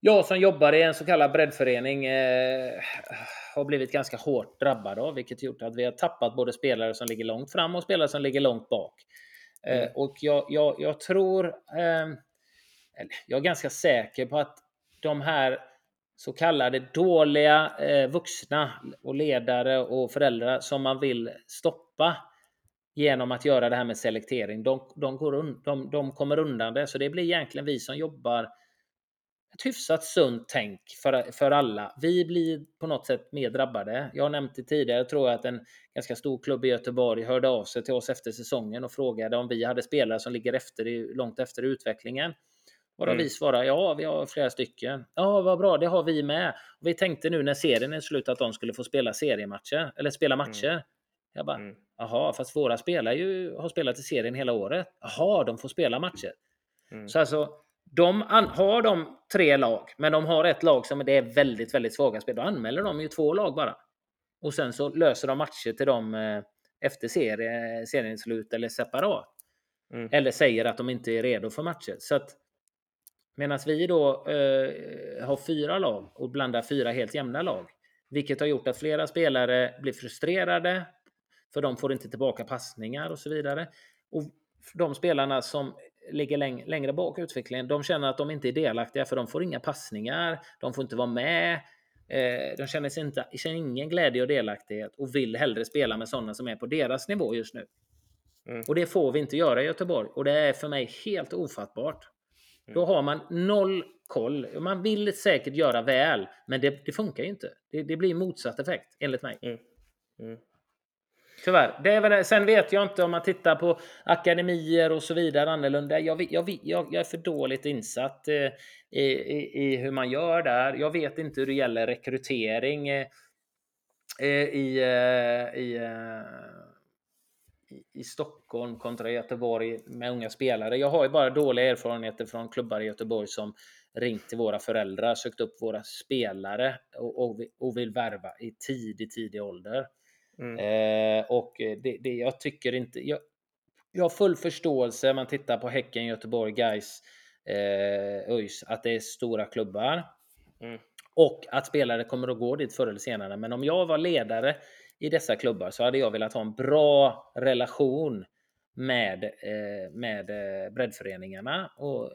[SPEAKER 2] jag som jobbar i en så kallad breddförening eh, har blivit ganska hårt drabbad av, vilket gjort att vi har tappat både spelare som ligger långt fram och spelare som ligger långt bak. Eh, mm. och jag, jag, jag tror, eh, jag är ganska säker på att de här så kallade dåliga eh, vuxna och ledare och föräldrar som man vill stoppa genom att göra det här med selektering. De, de, går un, de, de kommer undan det. Så det blir egentligen vi som jobbar ett hyfsat sunt tänk för, för alla. Vi blir på något sätt mer drabbade. Jag har nämnt det tidigare, jag tror att en ganska stor klubb i Göteborg hörde av sig till oss efter säsongen och frågade om vi hade spelare som ligger efter, långt efter utvecklingen. Och då mm. vi svarade ja, vi har flera stycken. Ja, vad bra, det har vi med. Och vi tänkte nu när serien är slut att de skulle få spela seriematcher eller spela mm. matcher. Mm. Jag bara, mm. jaha, fast våra spelare ju, har spelat i serien hela året. Jaha, de får spela matcher. Mm. Så alltså, de har de tre lag, men de har ett lag som det är väldigt, väldigt svaga spel. Då anmäler de ju två lag bara. Och sen så löser de matcher till dem eh, efter serie, seriens slut eller separat. Mm. Eller säger att de inte är redo för matcher. Så att Medan vi då eh, har fyra lag och blandar fyra helt jämna lag. Vilket har gjort att flera spelare blir frustrerade. För de får inte tillbaka passningar och så vidare. Och de spelarna som ligger läng längre bak i utvecklingen, de känner att de inte är delaktiga för de får inga passningar. De får inte vara med. Eh, de känner, sig inte, känner ingen glädje och delaktighet och vill hellre spela med sådana som är på deras nivå just nu. Mm. Och det får vi inte göra i Göteborg. Och det är för mig helt ofattbart. Då har man noll koll. Man vill säkert göra väl, men det, det funkar ju inte. Det, det, blir motsatt effekt, enligt mig. Mm. Mm. Tyvärr. Det är väl, sen vet jag inte om man tittar på akademier och så vidare annorlunda. Jag, jag, jag, jag är för dåligt insatt eh, i, i, i, hur man gör där. Jag vet inte hur det gäller rekrytering eh, i, eh, i eh, i Stockholm kontra Göteborg med unga spelare. Jag har ju bara dåliga erfarenheter från klubbar i Göteborg som ringt till våra föräldrar, sökt upp våra spelare och, och, vill värva i tidig, tidig ålder. Mm. Eh, och det, det, jag tycker inte... Jag, jag har full förståelse, man tittar på Häcken, Göteborg, Gais, eh, ÖIS, att det är stora klubbar. Mm. Och att spelare kommer att gå dit förr eller senare. Men om jag var ledare i dessa klubbar så hade jag velat ha en bra relation med, eh, med eh, breddföreningarna och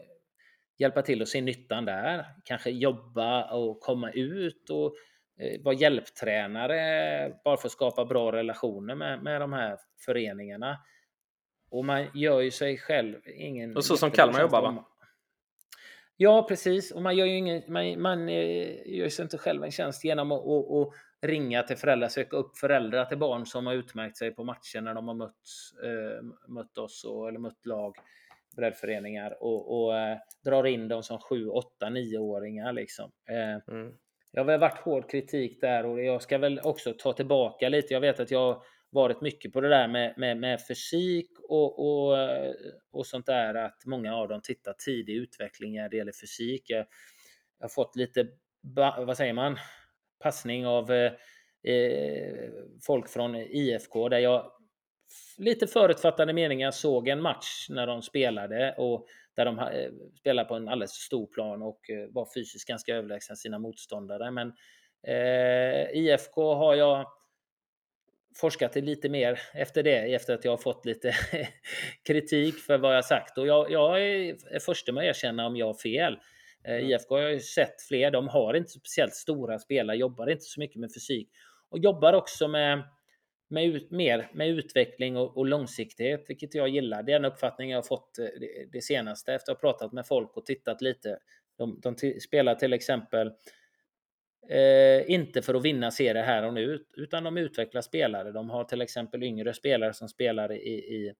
[SPEAKER 2] hjälpa till att se nyttan där. Kanske jobba och komma ut och eh, vara hjälptränare bara för att skapa bra relationer med, med de här föreningarna. Och man gör ju sig själv ingen...
[SPEAKER 1] Och så som Kalmar jobbar va?
[SPEAKER 2] Ja, precis. Och man gör ju ingen, man, man gör sig inte själv en tjänst genom att och, och ringa till föräldrar, söka upp föräldrar till barn som har utmärkt sig på matcher när de har mött, eh, mött oss och, eller mött lag, breddföreningar och, och eh, drar in dem som 7, 8, 9-åringar liksom. Eh, mm. Jag har väl varit hård kritik där och jag ska väl också ta tillbaka lite. Jag vet att jag varit mycket på det där med, med, med fysik och, och, och sånt där, att många av dem tittar tidig utveckling när det gäller fysik. Jag, jag har fått lite, vad säger man, passning av eh, eh folk från IFK där jag lite förutfattade meningar såg en match när de spelade och där de eh, spelade på en alldeles för stor plan och eh, var fysiskt ganska överlägsna sina motståndare. Men eh, IFK har jag forskat lite mer efter det, efter att jag har fått lite kritik för vad jag sagt. Och jag, jag är först med att erkänna om jag har fel. Mm. IFK har jag ju sett fler, de har inte speciellt stora spelare, jobbar inte så mycket med fysik och jobbar också med, med ut, mer med utveckling och, och, långsiktighet, vilket jag gillar. Det är en uppfattning jag har fått eh, det, det senaste efter att ha pratat med folk och tittat lite. De, de spelar till exempel Eh, inte för att vinna serier här och nu, utan de utvecklar spelare. De har till exempel yngre spelare som spelar i, i,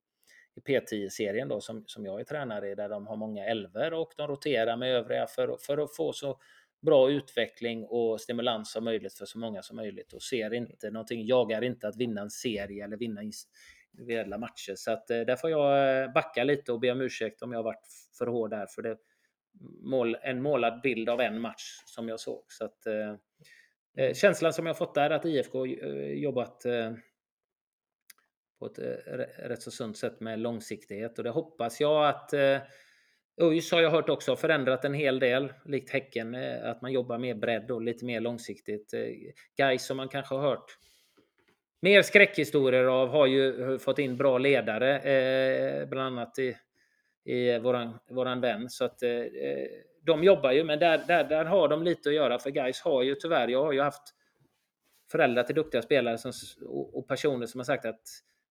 [SPEAKER 2] i P10-serien då, som, som jag är tränare i, där de har många elver och de roterar med övriga för, för att få så bra utveckling och stimulans som möjligt för så många som möjligt och ser inte någonting, jagar inte att vinna en serie eller vinna individuella matcher. Så att eh, där får jag eh, backa lite och be om ursäkt om jag varit för hård där, för det mål, en målad bild av en match som jag såg. Så att, eh, eh känslan som jag fått där är att IFK jobbat eh, på ett eh, rätt så sunt sätt med långsiktighet och det hoppas jag att eh, ÖIS har jag hört också förändrat en hel del, likt Häcken, eh, att man jobbar mer bredd och lite mer långsiktigt. Guys Gais som man kanske har hört mer skräckhistorier av har ju fått in bra ledare, bland annat i, i våran, våran vän. Så att de jobbar ju, men där, där, där har de lite att göra. För Gais har ju tyvärr, jag har ju haft föräldrar till duktiga spelare som, och, och personer som har sagt att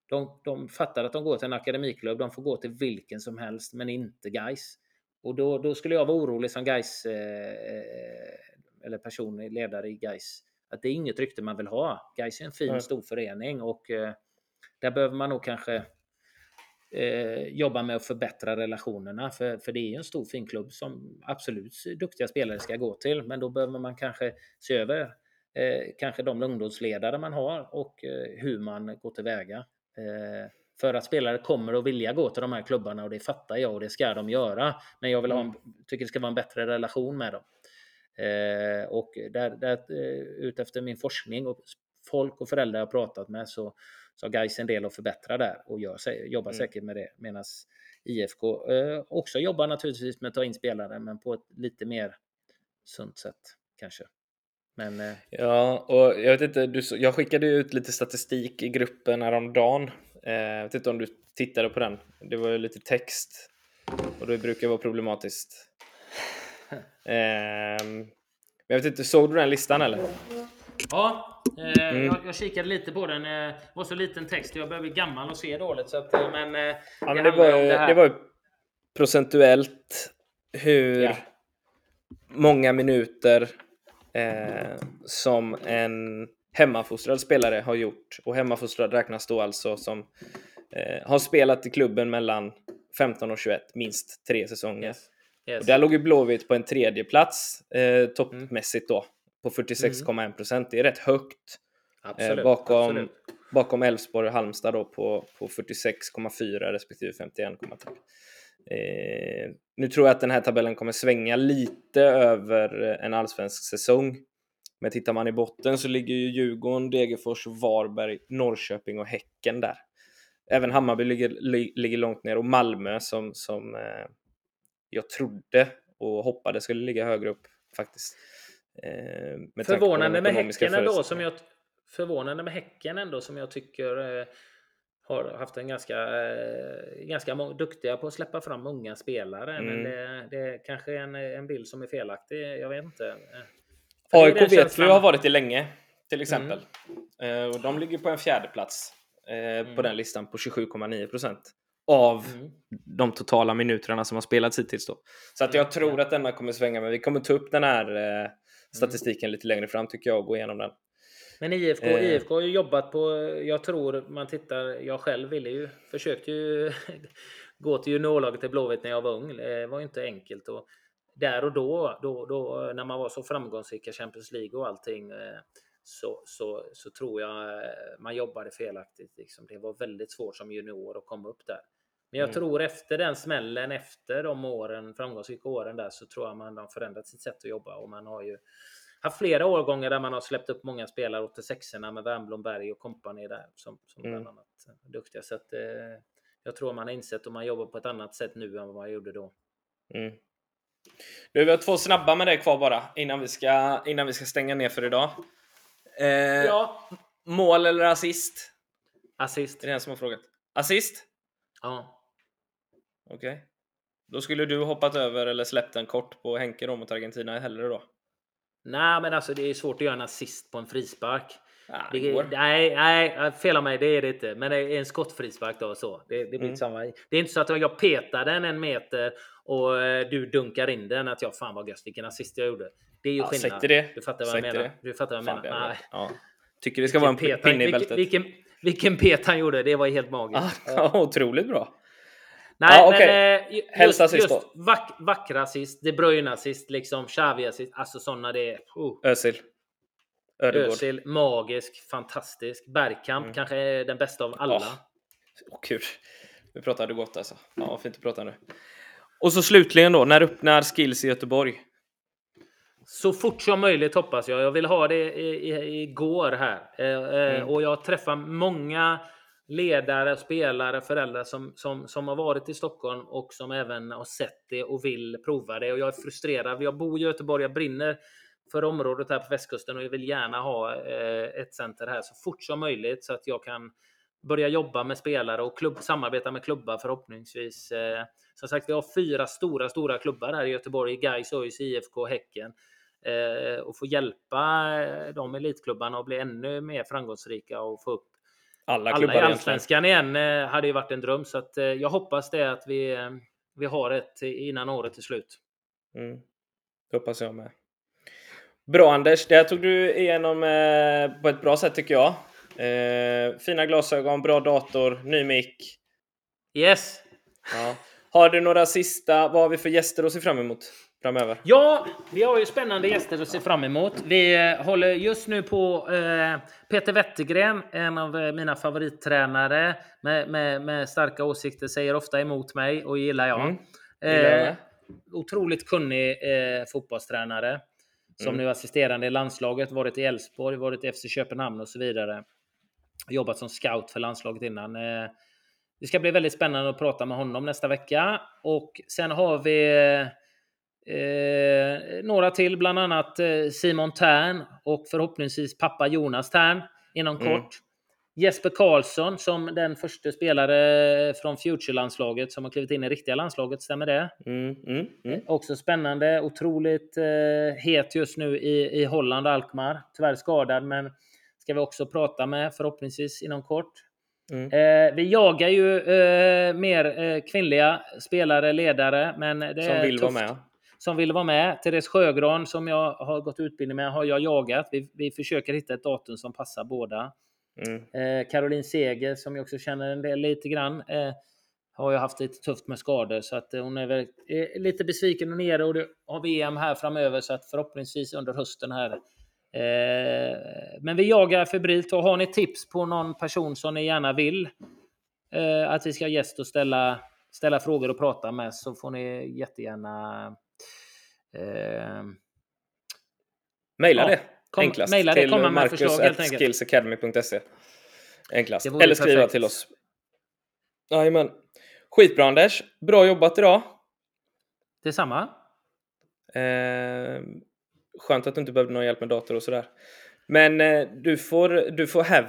[SPEAKER 2] de, de fattar att de går till en akademiklubb. De får gå till vilken som helst, men inte guys. Och då, då skulle jag vara orolig som guys eh, eller person, ledare i guys att det är inget rykte man vill ha. Guys är en fin, mm. stor förening och eh, där behöver man nog kanske eh, jobba med att förbättra relationerna. För, för det är ju en stor fin klubb som absolut duktiga spelare ska gå till. Men då behöver man kanske se över eh, kanske de ungdomsledare man har och eh, hur man går tillväga. Eh, för att spelare kommer att vilja gå till de här klubbarna och det fattar jag och det ska de göra. Men jag vill ha en, mm. tycker det ska vara en bättre relation med dem. Eh, och där, där, eh, utefter min forskning och folk och föräldrar jag pratat med så, så har Gais en del att förbättra där och gör, jobbar mm. säkert med det. Medan IFK eh, också jobbar naturligtvis med att ta in spelare men på ett lite mer sunt sätt kanske. Men, eh,
[SPEAKER 1] ja, och jag vet inte, du, jag skickade ut lite statistik i gruppen häromdagen. Eh, jag vet inte om du tittade på den. Det var ju lite text och det brukar vara problematiskt. Eh, jag vet inte, såg du den listan eller?
[SPEAKER 2] Ja, eh, mm. jag, jag, kikade lite på den. Det eh, var så liten text, jag börjar bli gammal och se dåligt. Så att, eh, men,
[SPEAKER 1] ja, det, men det, var, det, det var procentuellt hur ja. många minuter eh, som en hemmafostrad spelare har gjort. Och hemmafostrad räknas då alltså som eh, har spelat i klubben mellan 15 och 21, minst tre säsonger. Yes. Yes. Och där låg ju Blåvitt på en tredje plats eh, toppmässigt då på 46,1 procent. Det är rätt högt. Absolut, eh, bakom, absolut. bakom Elfsborg och Halmstad då på, på 46,4 respektive 51,3. Eh, nu tror jag att den här tabellen kommer svänga lite över en allsvensk säsong. Men tittar man i botten så ligger ju Djurgården, Degerfors, Varberg, Norrköping och Häcken där. Även Hammarby ligger, ligger långt ner och Malmö som, som eh, jag trodde och hoppades skulle ligga högre upp faktiskt.
[SPEAKER 2] Eh, med förvånande med Häcken ändå som jag Förvånande med Häcken ändå som jag tycker eh, har haft en ganska, eh, ganska duktiga på att släppa fram unga spelare. Mm. Men det, det kanske är en, en bild som är felaktig. Jag vet inte. Eh,
[SPEAKER 1] för AIK vet vi har varit det länge till exempel. Mm. och de ligger på en fjärde plats mm. på den listan på 27,9 procent av mm. de totala minuterna som har spelats hittills. Då. Så att jag tror att denna kommer svänga, men vi kommer ta upp den här eh, statistiken lite längre fram tycker jag och gå igenom den.
[SPEAKER 2] Men IFK, eh. IFK har ju jobbat på, jag tror man tittar, jag själv ville ju, försökte ju gå till juniorlaget i Blåvitt när jag var ung. Det var ju inte enkelt. Och där och då, då, då när man var så framgångsrik i Champions League och allting, eh, så, så, så tror jag eh, man jobbade felaktigt. Liksom. Det var väldigt svårt som junior att komma upp där. Men jag mm. tror efter den smällen, efter de åren, framgångsrika åren där, så tror jag man har förändrat sitt sätt att jobba och man har ju haft flera årgångar där man har släppt upp många spelare 86orna med Wernbloom, Berg och kompani där som, som mm. bland annat duktiga. Så att, eh, jag tror man har insett att man jobbar på ett annat sätt nu än vad man gjorde då.
[SPEAKER 1] Mm. Du, vi har två snabba med dig kvar bara innan vi ska, innan vi ska stänga ner för idag. Eh, ja. Mål eller assist?
[SPEAKER 2] Assist.
[SPEAKER 1] Det är den som har frågat. Assist?
[SPEAKER 2] Ja.
[SPEAKER 1] Okej. Okay. Då skulle du hoppat över eller släppt den kort på Henke då mot Argentina hellre då?
[SPEAKER 2] Nej, men alltså det är svårt att göra en assist på en frispark.
[SPEAKER 1] Ja, det
[SPEAKER 2] det, nej, nej, fel av mig, det är det inte. Men det är en skottfrispark då så. Det, det blir
[SPEAKER 1] Mm.
[SPEAKER 2] samma. Det är inte så att jag petar den en meter och eh, du dunkar in den. Att jag fan vad gött, vilken assist jag gjorde. Det är ju
[SPEAKER 1] Ja,
[SPEAKER 2] skillnad. Du fattar vad jag menar.
[SPEAKER 1] det.
[SPEAKER 2] Du fattar vad jag menar.
[SPEAKER 1] bra. Ja. Tycker det ska vara en
[SPEAKER 2] Vilken pet han-
[SPEAKER 1] pinne i
[SPEAKER 2] vilken,
[SPEAKER 1] bältet.
[SPEAKER 2] vilken, vilken pet han gjorde, det var helt magiskt.
[SPEAKER 1] Ja, otroligt bra.
[SPEAKER 2] Nej,
[SPEAKER 1] Ja,
[SPEAKER 2] men
[SPEAKER 1] okej.
[SPEAKER 2] eh, just,
[SPEAKER 1] assist
[SPEAKER 2] just vack, vackra assist, De Bruyne assist, liksom Xavi assist, alltså sådana det är. Oh.
[SPEAKER 1] Özil. Ödegård.
[SPEAKER 2] Özil, magisk, fantastisk. Bergkamp
[SPEAKER 1] Mm.
[SPEAKER 2] kanske är den bästa av alla.
[SPEAKER 1] Åh, Åh, kul. Vi pratade gott alltså. Ja, fint att prata nu. Och så slutligen då, när öppnar Skills i Göteborg?
[SPEAKER 2] Så fort som möjligt hoppas jag. Jag vill ha det i, i, igår här. Eh, eh,
[SPEAKER 1] Mm.
[SPEAKER 2] Och jag träffar många ledare, spelare, föräldrar som, som, som har varit i Stockholm och som även har sett det och vill prova det. Och jag är frustrerad. Jag bor i Göteborg, jag brinner för området här på västkusten och jag vill gärna ha eh, ett center här så fort som möjligt så att jag kan börja jobba med spelare och klubb, samarbeta med klubbar förhoppningsvis. Eh, som sagt, vi har fyra stora, stora klubbar här i Göteborg. Gais, ÖIS, IFK, Häcken. Eh, och få hjälpa eh, de elitklubbarna att bli ännu mer framgångsrika och få upp
[SPEAKER 1] alla
[SPEAKER 2] alla
[SPEAKER 1] klubbar egentligen.
[SPEAKER 2] Allsvenskan igen. Eh, hade ju varit en dröm. Så att, eh, jag hoppas det att vi, eh, vi har ett innan året är slut.
[SPEAKER 1] Mm. Det hoppas jag med. Bra Anders, det här tog du igenom eh, på ett bra sätt tycker jag. Eh, fina glasögon, bra dator, ny mick.
[SPEAKER 2] Yes!
[SPEAKER 1] Ja. Har du några sista, vad har vi för gäster att se fram emot framöver?
[SPEAKER 2] Ja, vi har ju spännande gäster att se fram emot. Vi eh, håller just nu på eh, Peter Wettergren, en av eh, mina favorittränare med, med, med starka åsikter, säger ofta emot mig och gillar jag.
[SPEAKER 1] Mm, gillar jag
[SPEAKER 2] Eh, otroligt kunnig eh, fotbollstränare. Som
[SPEAKER 1] Mm.
[SPEAKER 2] nu assisterande i landslaget, varit i Elfsborg, varit i FC Köpenhamn och så vidare. Jobbat som scout för landslaget innan. Eh, det ska bli väldigt spännande att prata med honom nästa vecka. Och sen har vi eh, några till, bland annat eh, Simon Tern och förhoppningsvis pappa Jonas Tern inom
[SPEAKER 1] Mm.
[SPEAKER 2] kort. Jesper Karlsson som den första spelare från Future-landslaget som har klivit in i riktiga landslaget, stämmer det?
[SPEAKER 1] Mm, mm, mm.
[SPEAKER 2] Också spännande. Otroligt eh, het just nu i, i Holland, Alkmaar. Tyvärr skadad, men ska vi också prata med förhoppningsvis inom kort.
[SPEAKER 1] Mm.
[SPEAKER 2] Eh, vi jagar ju eh, mer eh, kvinnliga spelare, ledare, men det
[SPEAKER 1] Som
[SPEAKER 2] är
[SPEAKER 1] vill vara
[SPEAKER 2] tufft.
[SPEAKER 1] med.
[SPEAKER 2] Som vill vara med. Therese Sjögran som jag har gått utbildning med har jag jagat. Vi, vi försöker hitta ett datum som passar båda.
[SPEAKER 1] Mm.
[SPEAKER 2] Eh, Caroline Seger som jag också känner en del lite grann. Eh, har ju haft lite tufft med skador så att eh, hon är väl lite besviken och nere och det har VM här framöver så att förhoppningsvis under hösten här. Eh, men vi jagar febrilt och har ni tips på någon person som ni gärna vill eh, att vi ska ha gäst och ställa, ställa frågor och prata med så får ni jättegärna eh,
[SPEAKER 1] Maila
[SPEAKER 2] Ja,
[SPEAKER 1] det.
[SPEAKER 2] kom-
[SPEAKER 1] Enklast.
[SPEAKER 2] maila det,
[SPEAKER 1] till
[SPEAKER 2] komma med förslag, helt enkelt.
[SPEAKER 1] Enklast. Eller skriva
[SPEAKER 2] perfekt.
[SPEAKER 1] till oss. Jajamän. Skitbra Anders. Bra jobbat idag.
[SPEAKER 2] detsamma.
[SPEAKER 1] Eh, skönt att du inte behövde någon hjälp med dator och sådär. Men eh, du får, du får have